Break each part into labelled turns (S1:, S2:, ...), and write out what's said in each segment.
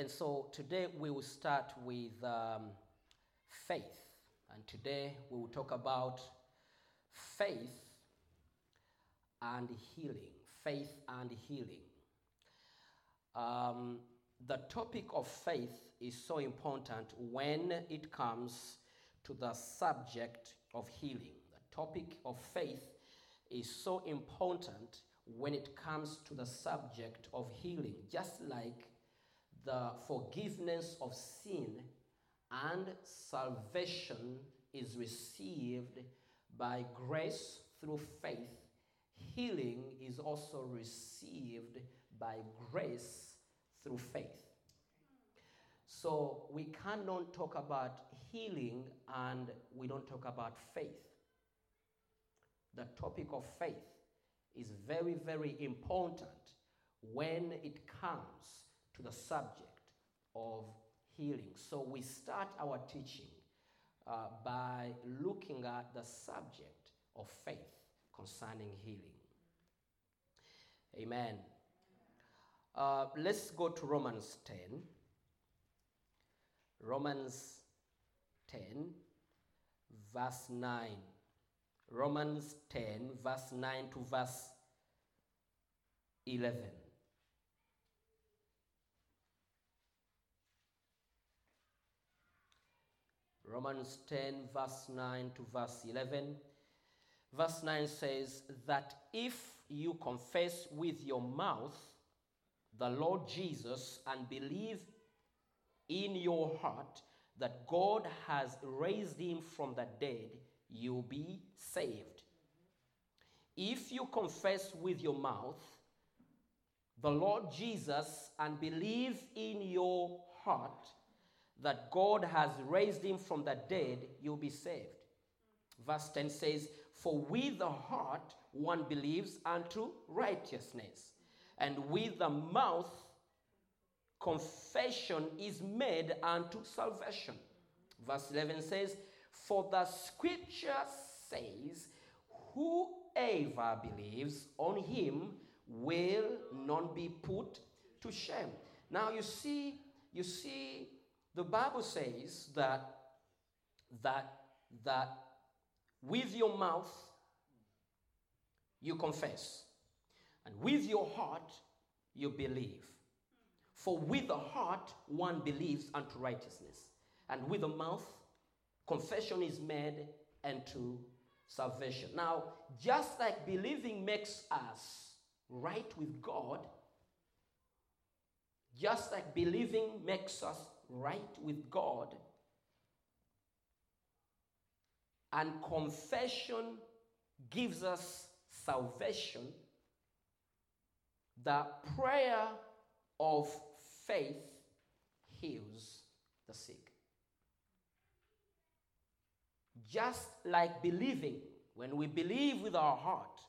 S1: And so today we will start with um, faith. And today we will talk about faith and healing. Faith and healing. Um, the topic of faith is so important when it comes to the subject of healing. The topic of faith is so important when it comes to the subject of healing, just like the forgiveness of sin and salvation is received by grace through faith. Healing is also received by grace through faith. So we cannot talk about healing and we don't talk about faith. The topic of faith is very, very important when it comes to the subject of healing. So we start our teaching uh, by looking at the subject of faith concerning healing. Amen. Uh, let's go to Romans 10. Romans 10, verse 9. Romans 10, verse 9 to verse 11. Romans 10, verse 9 to verse 11. Verse 9 says that if you confess with your mouth the Lord Jesus and believe in your heart that God has raised him from the dead, you'll be saved. If you confess with your mouth the Lord Jesus and believe in your heart that God has raised him from the dead, you'll be saved. Verse 10 says, For with the heart one believes unto righteousness, and with the mouth confession is made unto salvation. Verse 11 says, For the scripture says, Whoever believes on him will not be put to shame. Now you see, you see, the Bible says that that that with your mouth you confess, and with your heart you believe. For with the heart one believes unto righteousness, and with the mouth confession is made unto salvation. Now, just like believing makes us right with God, just like believing makes us right with God, and confession gives us salvation, the prayer of faith heals the sick. Just like believing, when we believe with our heart,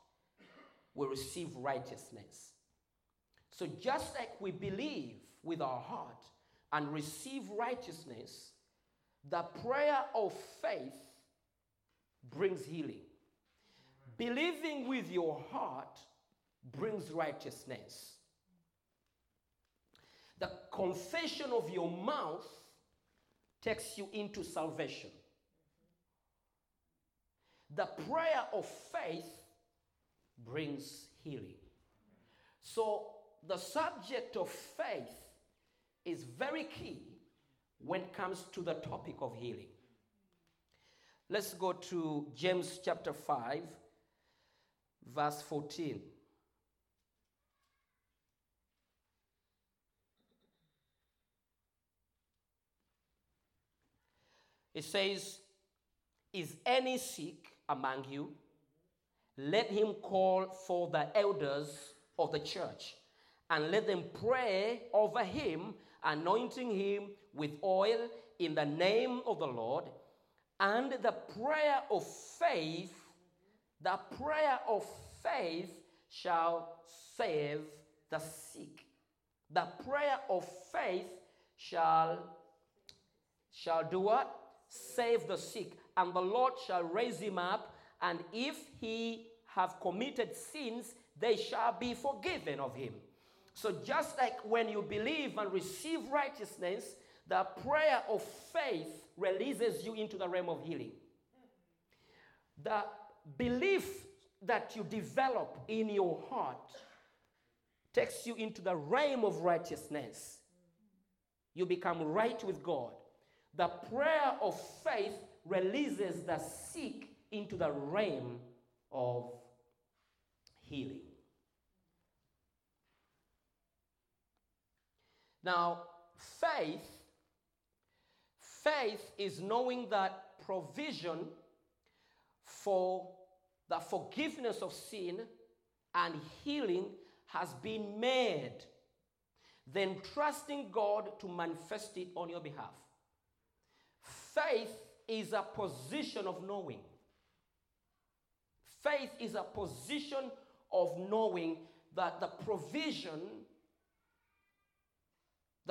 S1: we receive righteousness. So, just like we believe with our heart and receive righteousness, the prayer of faith brings healing. Believing with your heart brings righteousness. The confession of your mouth takes you into salvation. The prayer of faith brings healing. So, the subject of faith is very key when it comes to the topic of healing. Let's go to James chapter 5, verse 14. It says, Is any sick among you? Let him call for the elders of the church and let them pray over him, anointing him with oil in the name of the Lord. And the prayer of faith, the prayer of faith shall save the sick. The prayer of faith shall shall do what? Save the sick, and the Lord shall raise him up, and if he have committed sins, they shall be forgiven of him. So, just like when you believe and receive righteousness, the prayer of faith releases you into the realm of healing. The belief that you develop in your heart takes you into the realm of righteousness. You become right with God. The prayer of faith releases the sick into the realm of healing. Now, faith faith is knowing that provision for the forgiveness of sin and healing has been made, then trusting God to manifest it on your behalf. Faith is a position of knowing. Faith is a position of knowing that the provision,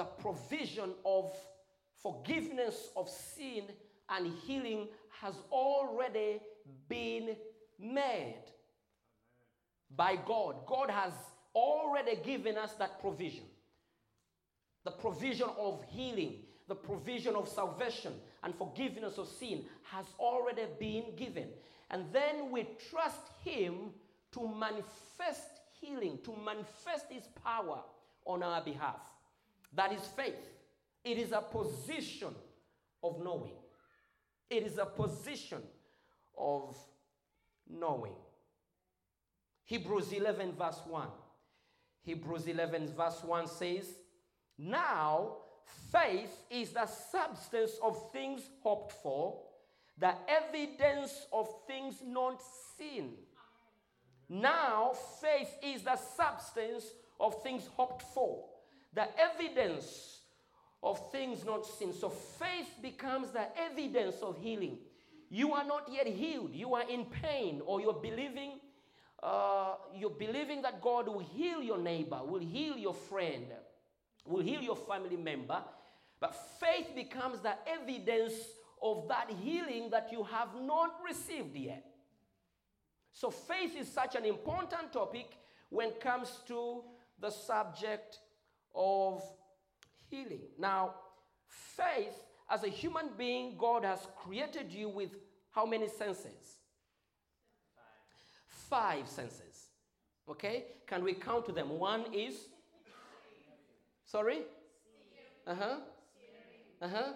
S1: the provision of forgiveness of sin and healing has already been made by God. God has already given us that provision. The provision of healing, the provision of salvation and forgiveness of sin has already been given. And then we trust Him to manifest healing, to manifest His power on our behalf. That is faith. It is a position of knowing. It is a position of knowing. Hebrews 11, verse 1. Hebrews 11, verse 1 says, Now faith is the substance of things hoped for, the evidence of things not seen. Now faith is the substance of things hoped for, the evidence of things not seen. So faith becomes the evidence of healing. You are not yet healed. You are in pain, or you're believing, uh, you're believing that God will heal your neighbor, will heal your friend, will heal your family member. But faith becomes the evidence of that healing that you have not received yet. So faith is such an important topic when it comes to the subject of healing. Now, faith, as a human being, God has created you with how many senses? Five, Five senses. Okay? Can we count to them? One is. Sorry? Uh huh. Uh huh.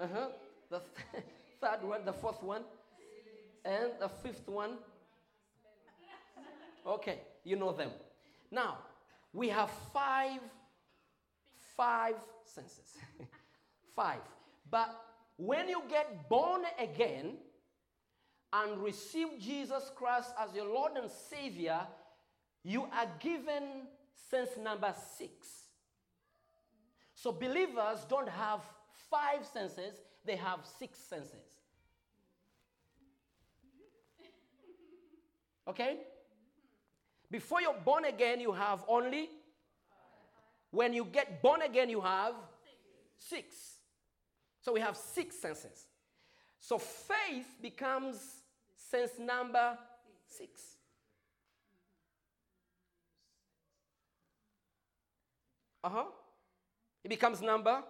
S1: Uh huh. The th- third one, the fourth one, and the fifth one. Okay, you know them. Now, we have five five senses. five. But when you get born again and receive Jesus Christ as your Lord and Savior, you are given sense number six. So believers don't have five senses, they have six senses. Okay? Before you're born again, you have only when you get born again, you have six. So we have six senses. So faith becomes sense number six. Uh huh. It becomes number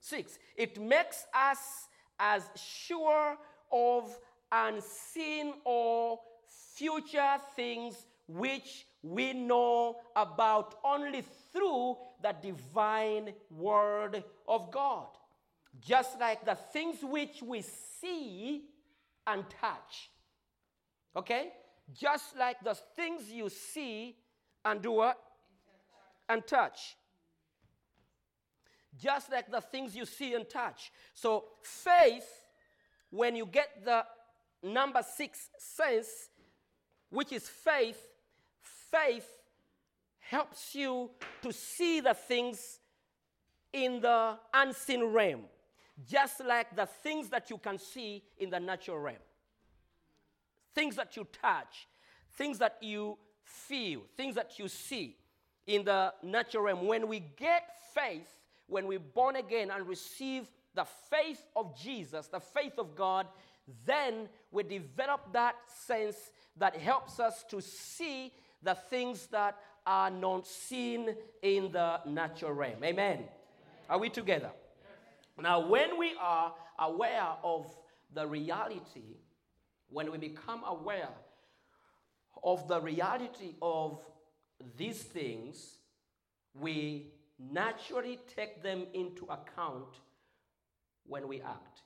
S1: six. It makes us as sure of unseen or future things which we know about only through the divine word of God. Just like the things which we see and touch. Okay? Just like the things you see and do what? And touch. Just like the things you see and touch. So, faith, when you get the number six sense, which is faith, faith helps you to see the things in the unseen realm, just like the things that you can see in the natural realm. Things that you touch, things that you feel, things that you see in the natural realm. When we get faith, when we're born again and receive the faith of Jesus, the faith of God, then we develop that sense that helps us to see the things that are not seen in the natural realm. Amen. Are we together? Now, when we are aware of the reality, when we become aware of the reality of these things, we naturally take them into account when we act.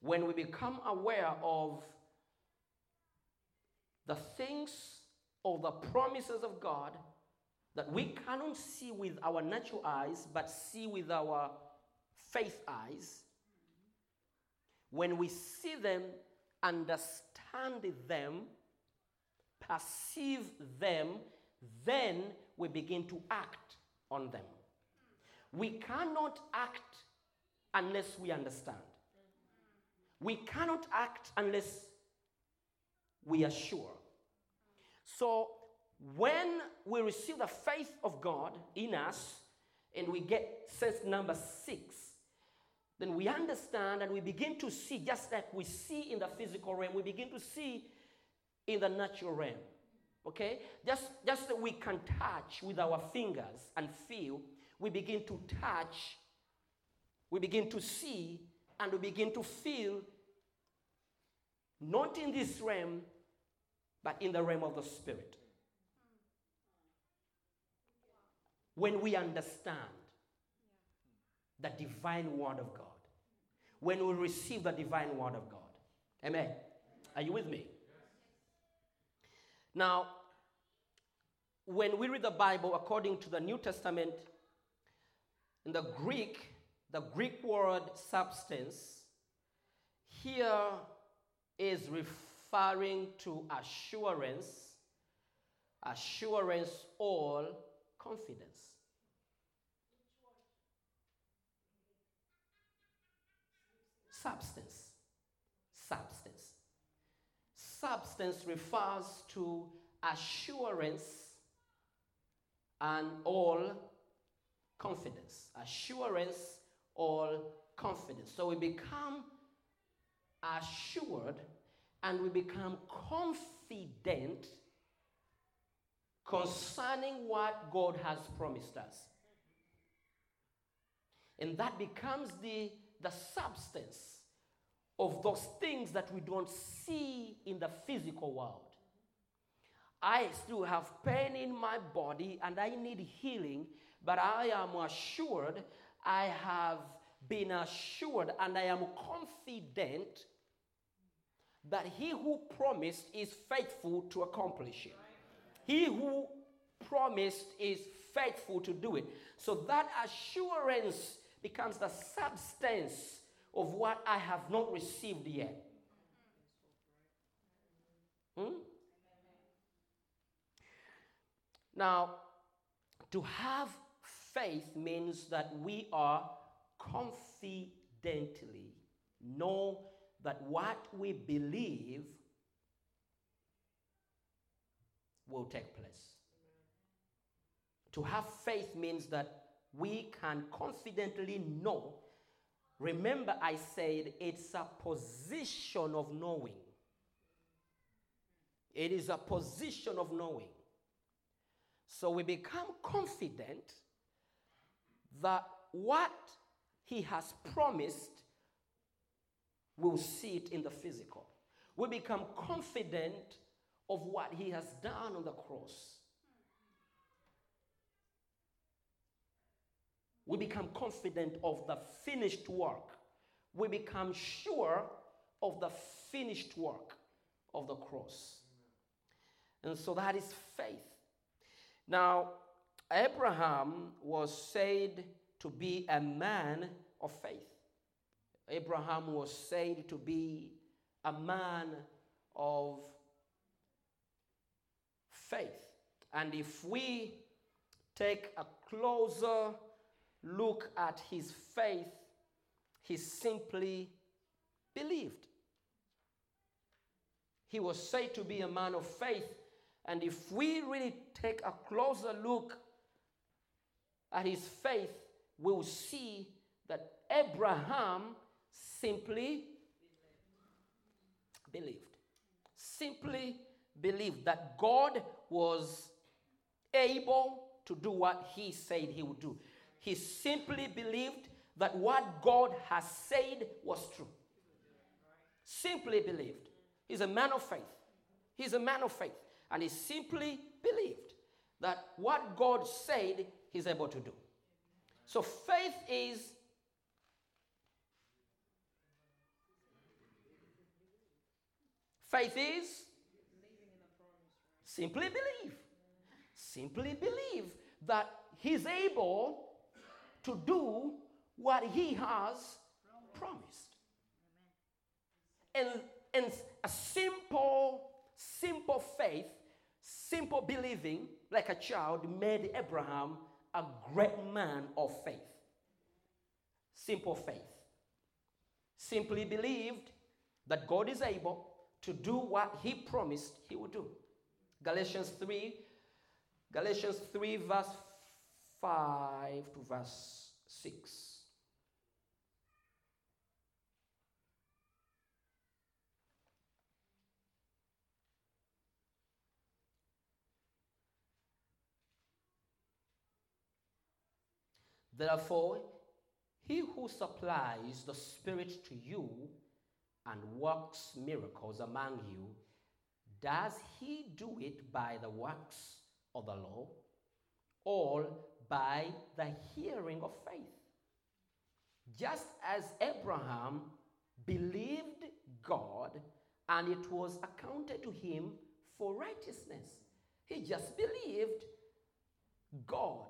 S1: When we become aware of the things or the promises of God that we cannot see with our natural eyes but see with our faith eyes, when we see them, understand them, perceive them, then we begin to act on them. We cannot act unless we understand. We cannot act unless we are sure. So, when we receive the faith of God in us and we get sense number six, then we understand and we begin to see, just like we see in the physical realm, we begin to see in the natural realm. Okay? Just, just that we can touch with our fingers and feel, we begin to touch, we begin to see, and we begin to feel, not in this realm, but in the realm of the Spirit. When we understand the divine Word of God, when we receive the divine Word of God. Amen. Are you with me? Now, when we read the Bible according to the New Testament, in the Greek, the Greek word substance here is referring to assurance, assurance or confidence. Substance. Substance. Substance refers to assurance and all confidence. Assurance, all confidence. So we become assured and we become confident concerning what God has promised us. And that becomes the, the substance of those things that we don't see in the physical world. I still have pain in my body and I need healing, but I am assured, I have been assured, and I am confident that he who promised is faithful to accomplish it. He who promised is faithful to do it. So that assurance becomes the substance of what I have not received yet. Hmm? Now, to have faith means that we are confidently know that what we believe will take place. To have faith means that we can confidently know. Remember, I said it's a position of knowing. It is a position of knowing. So we become confident that what he has promised, we'll see it in the physical. We become confident of what he has done on the cross. We become confident of the finished work. We become sure of the finished work of the cross. And so that is faith. Now, Abraham was said to be a man of faith. Abraham was said to be a man of faith. And if we take a closer look at his faith, he simply believed. He was said to be a man of faith. And if we really take a closer look at his faith, we'll see that Abraham simply believed. Simply believed that God was able to do what he said he would do. He simply believed that what God has said was true. Simply believed. He's a man of faith. He's a man of faith. And he simply believed that what God said, he's able to do. So faith is faith is simply believe. Simply believe that he's able to do what he has promised. And, and a simple, simple faith, simple believing, like a child, made Abraham a great man of faith. Simple faith. Simply believed that God is able to do what he promised he would do. Galatians 3, Galatians 3, verse 5 to verse 6. Therefore, he who supplies the Spirit to you and works miracles among you, does he do it by the works of the law or by the hearing of faith? Just as Abraham believed God and it was accounted to him for righteousness. He just believed God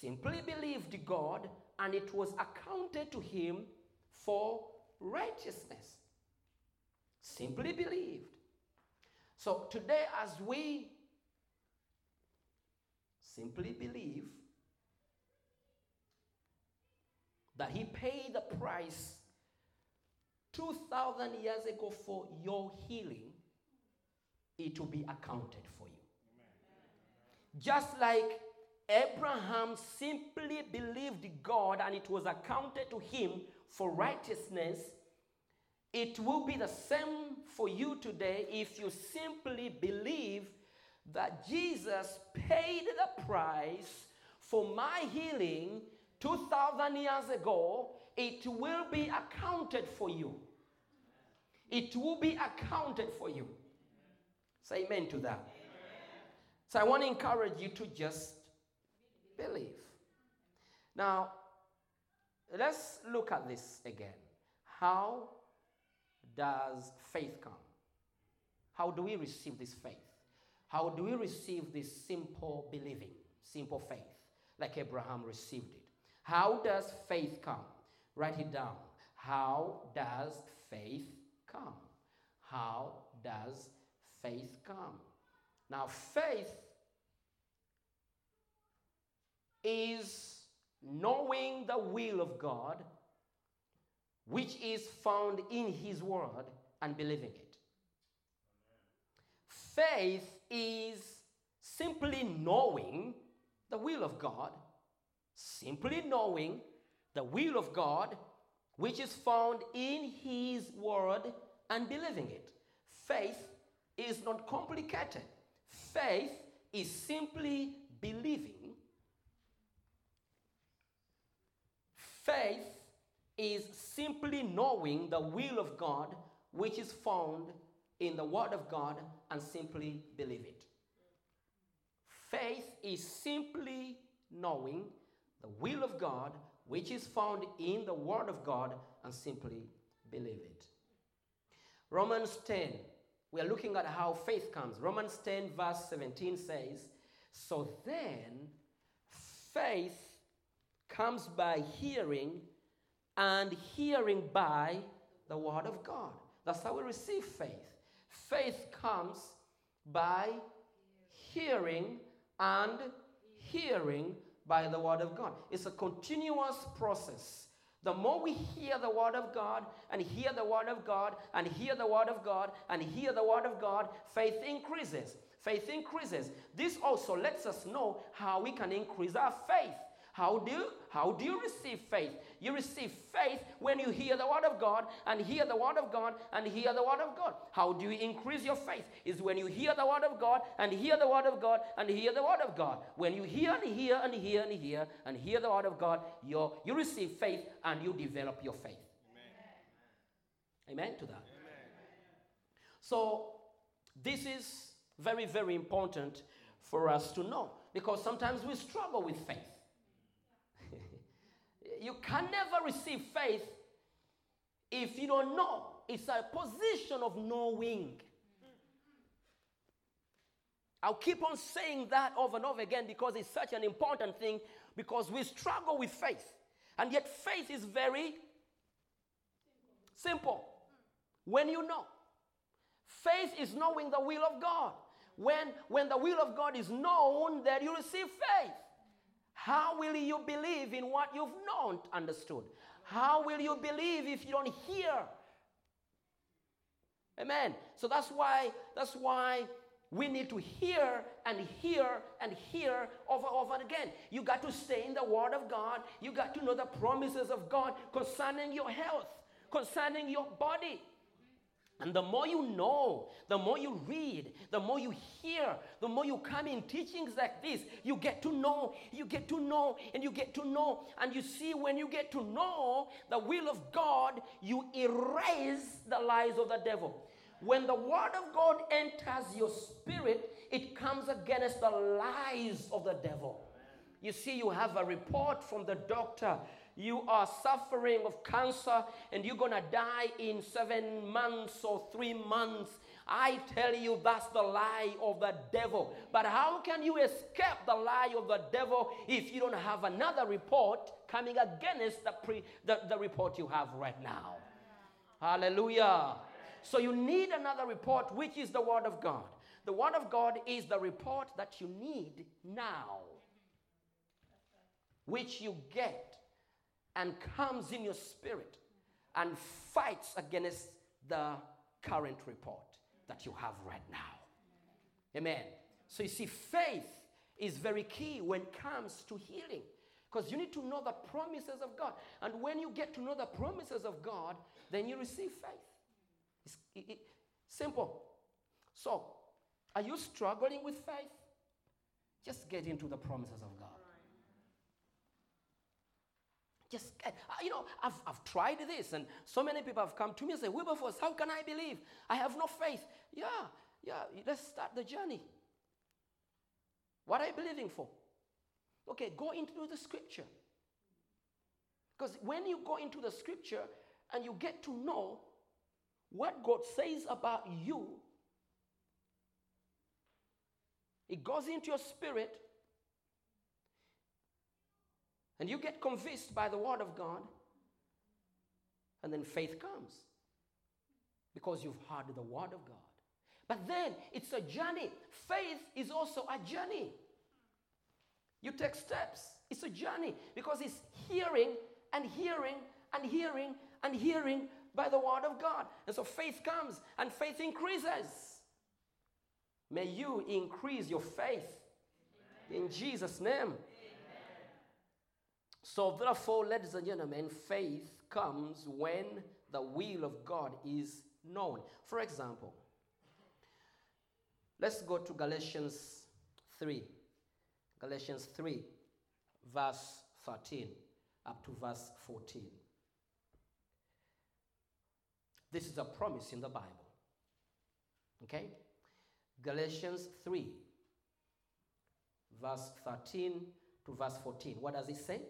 S1: simply believed God and it was accounted to him for righteousness. Simply believed. So today, as we simply believe that he paid the price 2,000 years ago for your healing, it will be accounted for you. Amen. Just like Abraham simply believed God and it was accounted to him for righteousness. It will be the same for you today if you simply believe that Jesus paid the price for my healing 2,000 years ago. It will be accounted for you. It will be accounted for you. Say amen to that. So I want to encourage you to just believe. Now, let's look at this again. How does faith come? How do we receive this faith? How do we receive this simple believing, simple faith, like Abraham received it? How does faith come? Write it down. How does faith come? How does faith come? Now, faith is knowing the will of God, which is found in His Word, and believing it. Faith is simply knowing the will of God, simply knowing the will of God, which is found in His Word, and believing it. Faith is not complicated. Faith is simply believing Faith is simply knowing the will of God, which is found in the Word of God, and simply believe it. Faith is simply knowing the will of God, which is found in the Word of God, and simply believe it. Romans 10, we are looking at how faith comes. Romans 10, verse 17 says, So then, faith comes by hearing, and hearing by the Word of God. That's how we receive faith. Faith comes by hearing, and hearing by the Word of God. It's a continuous process. The more we hear the Word of God and hear the Word of God and hear the Word of God and hear the Word of God, faith increases. Faith increases. This also lets us know how we can increase our faith How do you, how do you receive faith? You receive faith when you hear the word of God and hear the word of God and hear the word of God. How do you increase your faith? Is when you hear the word of God and hear the word of God and hear the word of God. When you hear and hear and hear and hear and hear the word of God, you you receive faith and you develop your faith. Amen, Amen to that. Amen. So this is very, very important for us to know because sometimes we struggle with faith you can never receive faith if you don't know. It's a position of knowing. I'll keep on saying that over and over again because it's such an important thing because we struggle with faith. And yet, faith is very simple. When you know, faith is knowing the will of God. When, when the will of God is known, then you receive faith. How will you believe in what you've not understood? How will you believe if you don't hear? Amen. So that's why that's why we need to hear and hear and hear over and over again. You got to stay in the Word of God. You got to know the promises of God concerning your health, concerning your body. And the more you know, the more you read, the more you hear, the more you come in teachings like this, you get to know, you get to know, and you get to know. And you see, when you get to know the will of God, you erase the lies of the devil. When the word of God enters your spirit, it comes against the lies of the devil. You see, you have a report from the doctor you are suffering of cancer and you're going to die in seven months or three months. I tell you, that's the lie of the devil. But how can you escape the lie of the devil if you don't have another report coming against the, pre, the, the report you have right now? Hallelujah. So you need another report, which is the Word of God. The Word of God is the report that you need now, which you get and comes in your spirit and fights against the current report that you have right now. Amen. So you see, faith is very key when it comes to healing because you need to know the promises of God. And when you get to know the promises of God, then you receive faith. It's it, it, simple. So, are you struggling with faith? Just get into the promises of God. Just, uh, you know, I've, I've tried this, and so many people have come to me and say, Wilberforce, how can I believe? I have no faith. Yeah, yeah, let's start the journey. What are you believing for? Okay, go into the scripture. Because when you go into the scripture and you get to know what God says about you, it goes into your spirit and you get convinced by the Word of God, and then faith comes because you've heard the Word of God. But then it's a journey. Faith is also a journey. You take steps, it's a journey because it's hearing and hearing and hearing and hearing by the Word of God. And so faith comes and faith increases. May you increase your faith in Jesus' name. So, therefore, ladies and gentlemen, faith comes when the will of God is known. For example, let's go to Galatians 3. Galatians 3, verse 13 up to verse 14. This is a promise in the Bible. Okay? Galatians 3, verse 13 to verse 14. What does it say?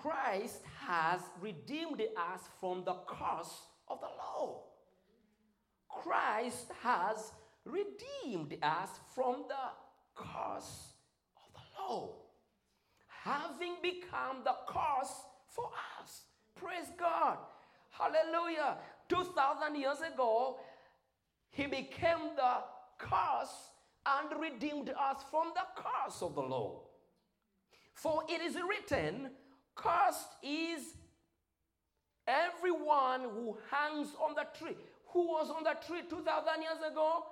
S1: Christ has redeemed us from the curse of the law. Christ has redeemed us from the curse of the law, having become the curse for us. Praise God. Hallelujah. 2,000 years ago, He became the curse and redeemed us from the curse of the law. For it is written, Cursed is everyone who hangs on the tree. Who was on the tree 2,000 years ago?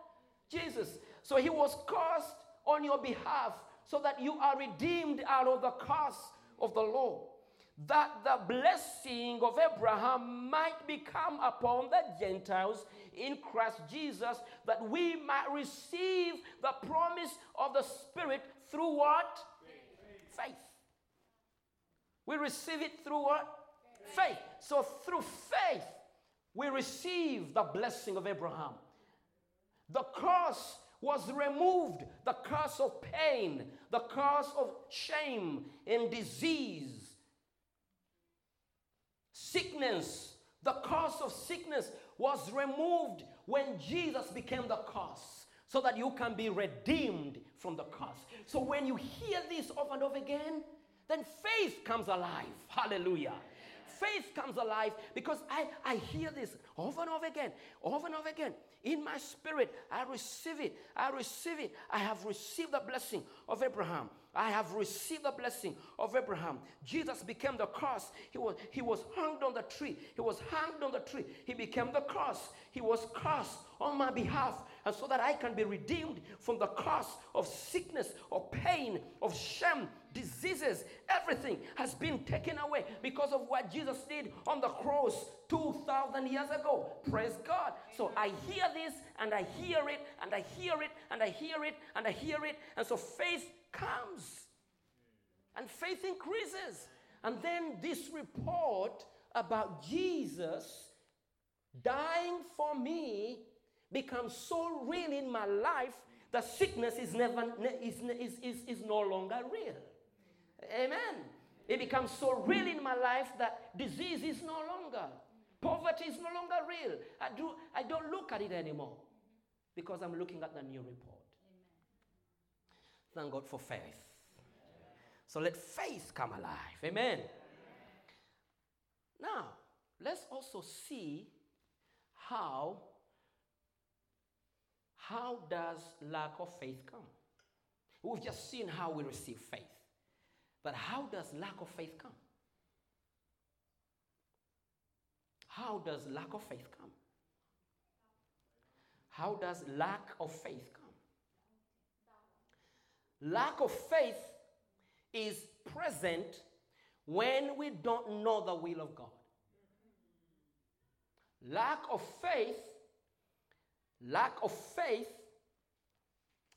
S1: Jesus. So he was cursed on your behalf so that you are redeemed out of the curse of the law, that the blessing of Abraham might become upon the Gentiles in Christ Jesus, that we might receive the promise of the Spirit through what? Faith. faith. We receive it through what? Faith. faith. So through faith, we receive the blessing of Abraham. The curse was removed the curse of pain, the curse of shame and disease, sickness. The curse of sickness was removed when Jesus became the curse so that you can be redeemed from the curse. So when you hear this over and over again, then faith comes alive. Hallelujah faith comes alive because I, I hear this over and over again, over and over again. In my spirit, I receive it. I receive it. I have received the blessing of Abraham. I have received the blessing of Abraham. Jesus became the cross. He was, he was hung on the tree. He was hanged on the tree. He became the cross. He was cursed on my behalf. And so that I can be redeemed from the curse of sickness, of pain, of shame, diseases, everything has been taken away because of what Jesus did on the cross 2,000 years ago. Praise God. So I hear this and I hear it and I hear it and I hear it and I hear it. And so faith comes and faith increases. And then this report about Jesus dying for me becomes so real in my life that sickness is, never, is, is, is, is no longer real. Amen. It becomes so real in my life that disease is no longer. Poverty is no longer real. I, do, I don't look at it anymore because I'm looking at the new report. Amen. Thank God for faith. So let faith come alive. Amen. Now, let's also see how how does lack of faith come? We've just seen how we receive faith. But how does lack of faith come? How does lack of faith come? How does lack of faith come? Lack of faith is present when we don't know the will of God. Lack of faith, lack of faith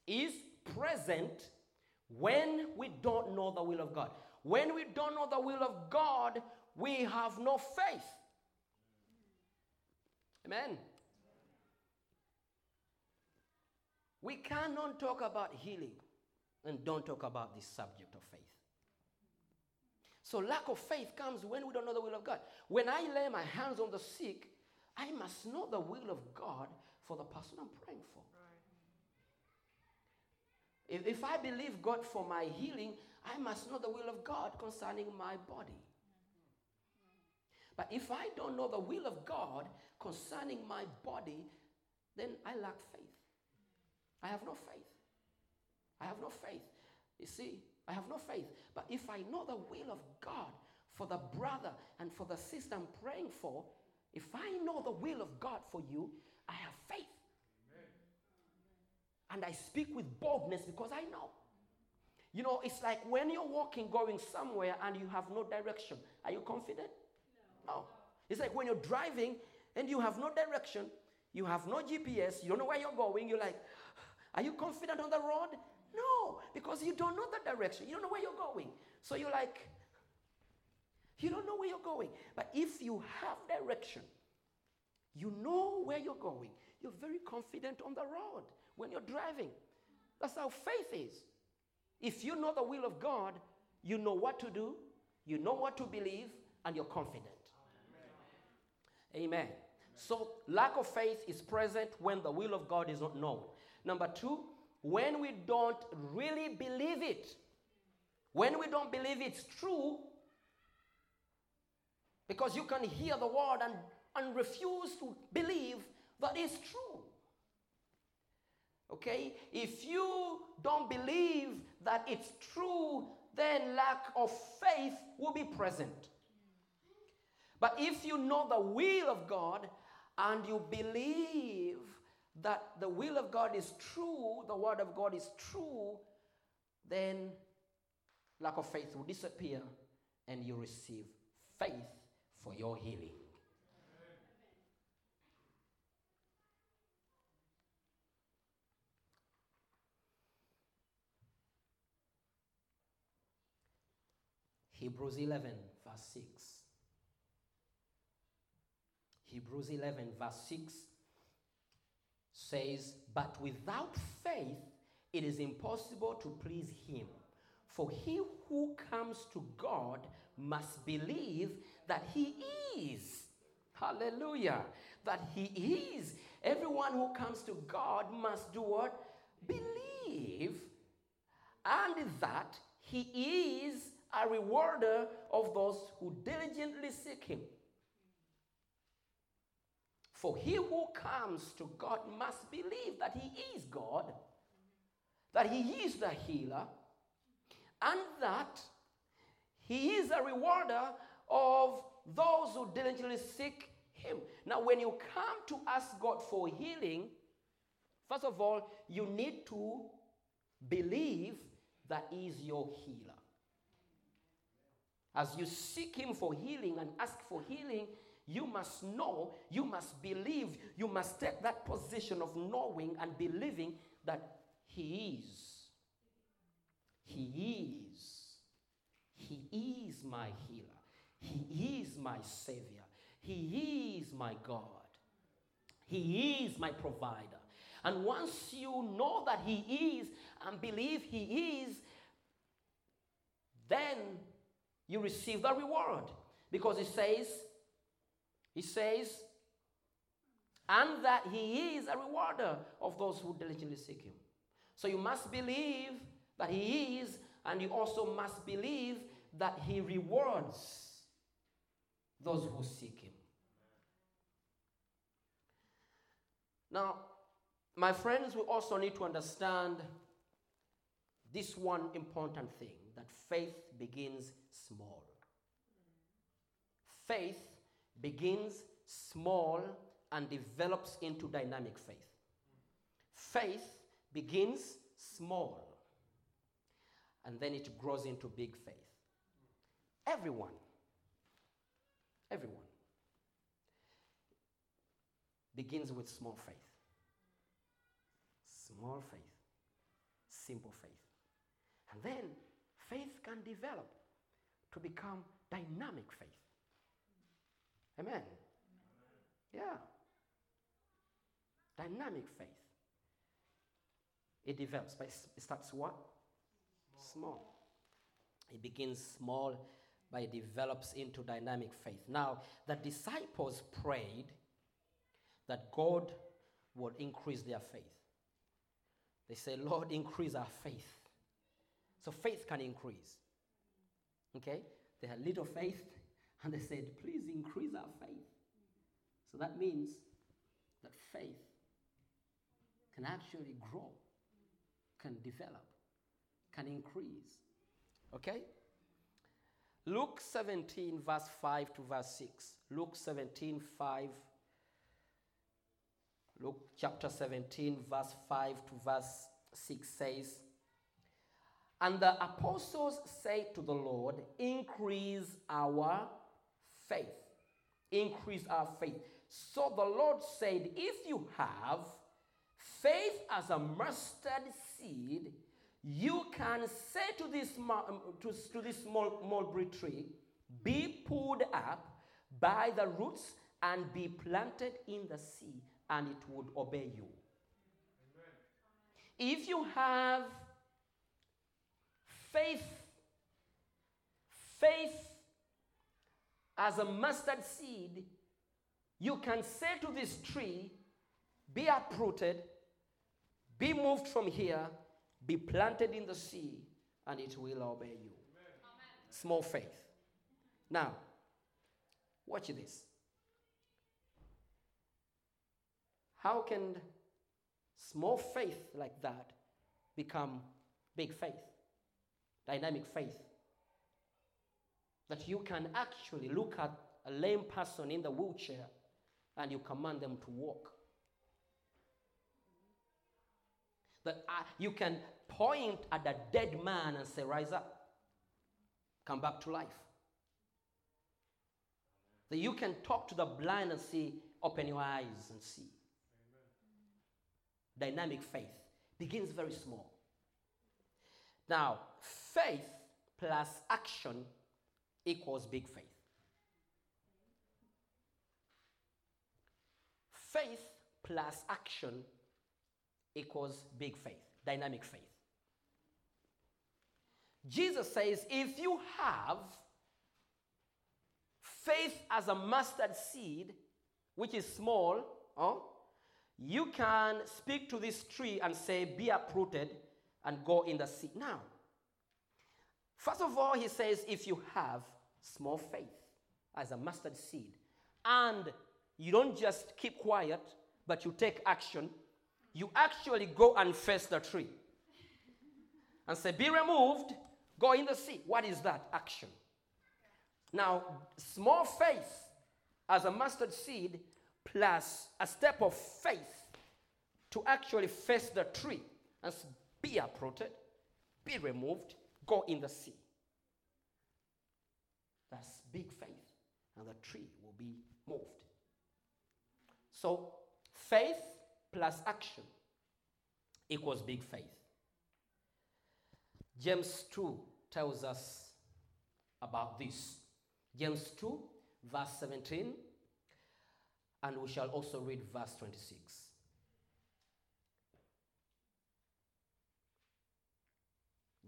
S1: is present when we don't know the will of God. When we don't know the will of God, we have no faith. Amen. We cannot talk about healing and don't talk about this subject of faith. So, lack of faith comes when we don't know the will of God. When I lay my hands on the sick, I must know the will of God for the person I'm praying for. If, if I believe God for my healing, I must know the will of God concerning my body. But if I don't know the will of God concerning my body, then I lack faith. I have no faith. I have no faith. You see, I have no faith. But if I know the will of God for the brother and for the sister I'm praying for, if I know the will of God for you, I have faith. And I speak with boldness because I know. You know, it's like when you're walking, going somewhere, and you have no direction. Are you confident? No. no. It's like when you're driving and you have no direction, you have no GPS, you don't know where you're going. You're like, are you confident on the road? No, because you don't know the direction. You don't know where you're going. So you're like, you don't know where you're going. But if you have direction, you know where you're going, you're very confident on the road when you're driving. That's how faith is. If you know the will of God, you know what to do, you know what to believe, and you're confident. Amen. Amen. So, lack of faith is present when the will of God is not known. Number two, when we don't really believe it. When we don't believe it's true, because you can hear the word and, and refuse to believe that it's true. Okay? If you don't believe that it's true, then lack of faith will be present. But if you know the will of God and you believe that the will of God is true, the word of God is true, then lack of faith will disappear and you receive faith for your healing. Hebrews 11, verse 6. Hebrews 11, verse 6 says, But without faith it is impossible to please him. For he who comes to God must believe that he is. Hallelujah. That he is. Everyone who comes to God must do what? Believe. And that he is a rewarder of those who diligently seek him. For he who comes to God must believe that he is God, that he is the healer, and that he is a rewarder of those who diligently seek him. Now, when you come to ask God for healing, first of all, you need to believe that he is your healer. As you seek Him for healing and ask for healing, you must know, you must believe, you must take that position of knowing and believing that He is. He is. He is my healer. He is my Savior. He is my God. He is my provider. And once you know that He is and believe He is, then you receive the reward. Because it says, it says, and that he is a rewarder of those who diligently seek him. So you must believe that he is, and you also must believe that he rewards those who seek him. Now, my friends, we also need to understand this one important thing that faith begins small. Faith begins small and develops into dynamic faith. Faith begins small and then it grows into big faith. Everyone, everyone begins with small faith. Small faith, simple faith. And then faith can develop to become dynamic faith. Amen. Yeah. Dynamic faith. It develops, but it starts what? Small. small. It begins small, but it develops into dynamic faith. Now, the disciples prayed that God would increase their faith. They say, Lord, increase our faith. So faith can increase. Okay? They had little faith, and they said, please increase our faith. So that means that faith can actually grow, can develop, can increase. Okay? Luke 17, verse 5 to verse 6. Luke 17, 5. Luke chapter 17, verse 5 to verse 6 says, and the apostles say to the Lord, Increase our faith. Increase our faith. So the Lord said, If you have faith as a mustard seed, you can say to this, um, to, to this mulberry tree, Be pulled up by the roots and be planted in the sea, and it would obey you. Amen. If you have faith, faith as a mustard seed, you can say to this tree, be uprooted, be moved from here, be planted in the sea, and it will obey you. Amen. Small faith. Now, watch this. How can small faith like that become big faith? Dynamic faith. That you can actually look at a lame person in the wheelchair and you command them to walk. That uh, you can point at a dead man and say, Rise up, come back to life. That you can talk to the blind and see, open your eyes and see. Amen. Dynamic faith begins very small. Now, faith plus action equals big faith. Faith plus action equals big faith, dynamic faith. Jesus says, if you have faith as a mustard seed, which is small, oh, you can speak to this tree and say, Be uprooted and go in the sea. Now, first of all, he says, If you have small faith as a mustard seed, and you don't just keep quiet, but you take action, you actually go and face the tree and say, Be removed, go in the sea. What is that action? Now, small faith as a mustard seed plus a step of faith to actually face the tree and be uprooted, be removed, go in the sea. That's big faith, and the tree will be moved. So, faith plus action equals big faith. James 2 tells us about this. James 2, verse 17, and we shall also read verse 26.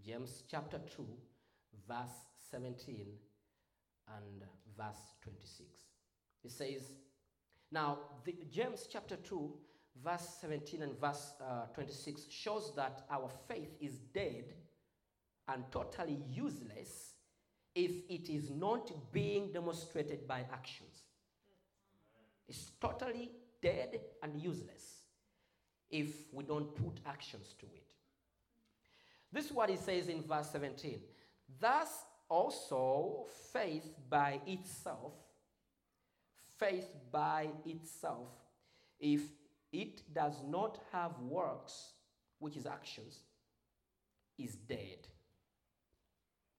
S1: James chapter 2, verse 17 and verse 26. It says, Now, the, James chapter 2, verse 17 and verse uh, 26 shows that our faith is dead and totally useless if it is not being demonstrated by actions. It's totally dead and useless if we don't put actions to it. This is what he says in verse 17. Thus also faith by itself, faith by itself, if it does not have works, which is actions, is dead.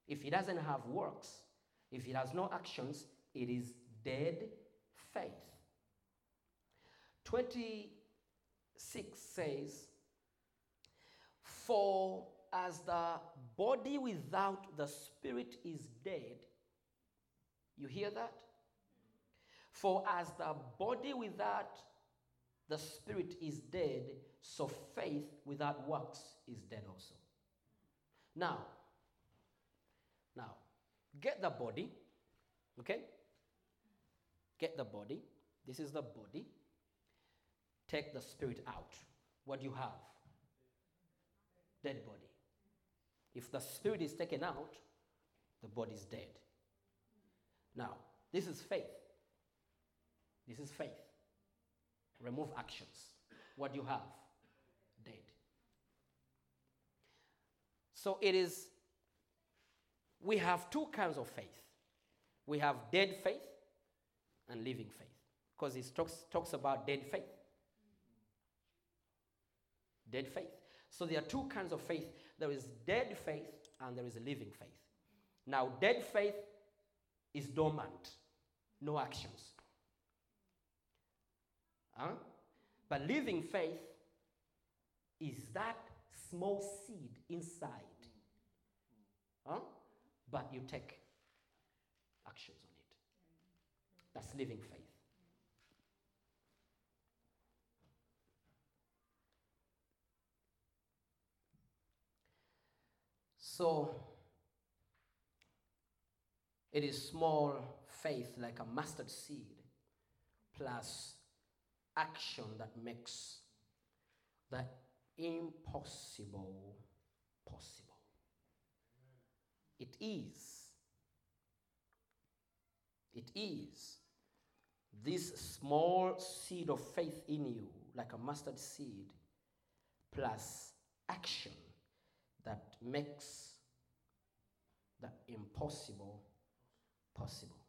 S1: If it doesn't have works, if it has no actions, it is dead faith. 26 says, For as the body without the spirit is dead, you hear that? For as the body without the spirit is dead, so faith without works is dead also. Now, now, get the body, okay? Get the body. This is the body. Take the spirit out. What do you have? Dead body. If the spirit is taken out, the body is dead. Now, this is faith. This is faith. Remove actions. What you have? Dead. So it is we have two kinds of faith we have dead faith and living faith because it talks, talks about dead faith dead faith so there are two kinds of faith there is dead faith and there is a living faith now dead faith is dormant no actions huh? but living faith is that small seed inside huh? but you take actions on it. That's living faith. So, it is small faith like a mustard seed plus action that makes the impossible possible. It is. It is this small seed of faith in you, like a mustard seed, plus action makes the impossible possible.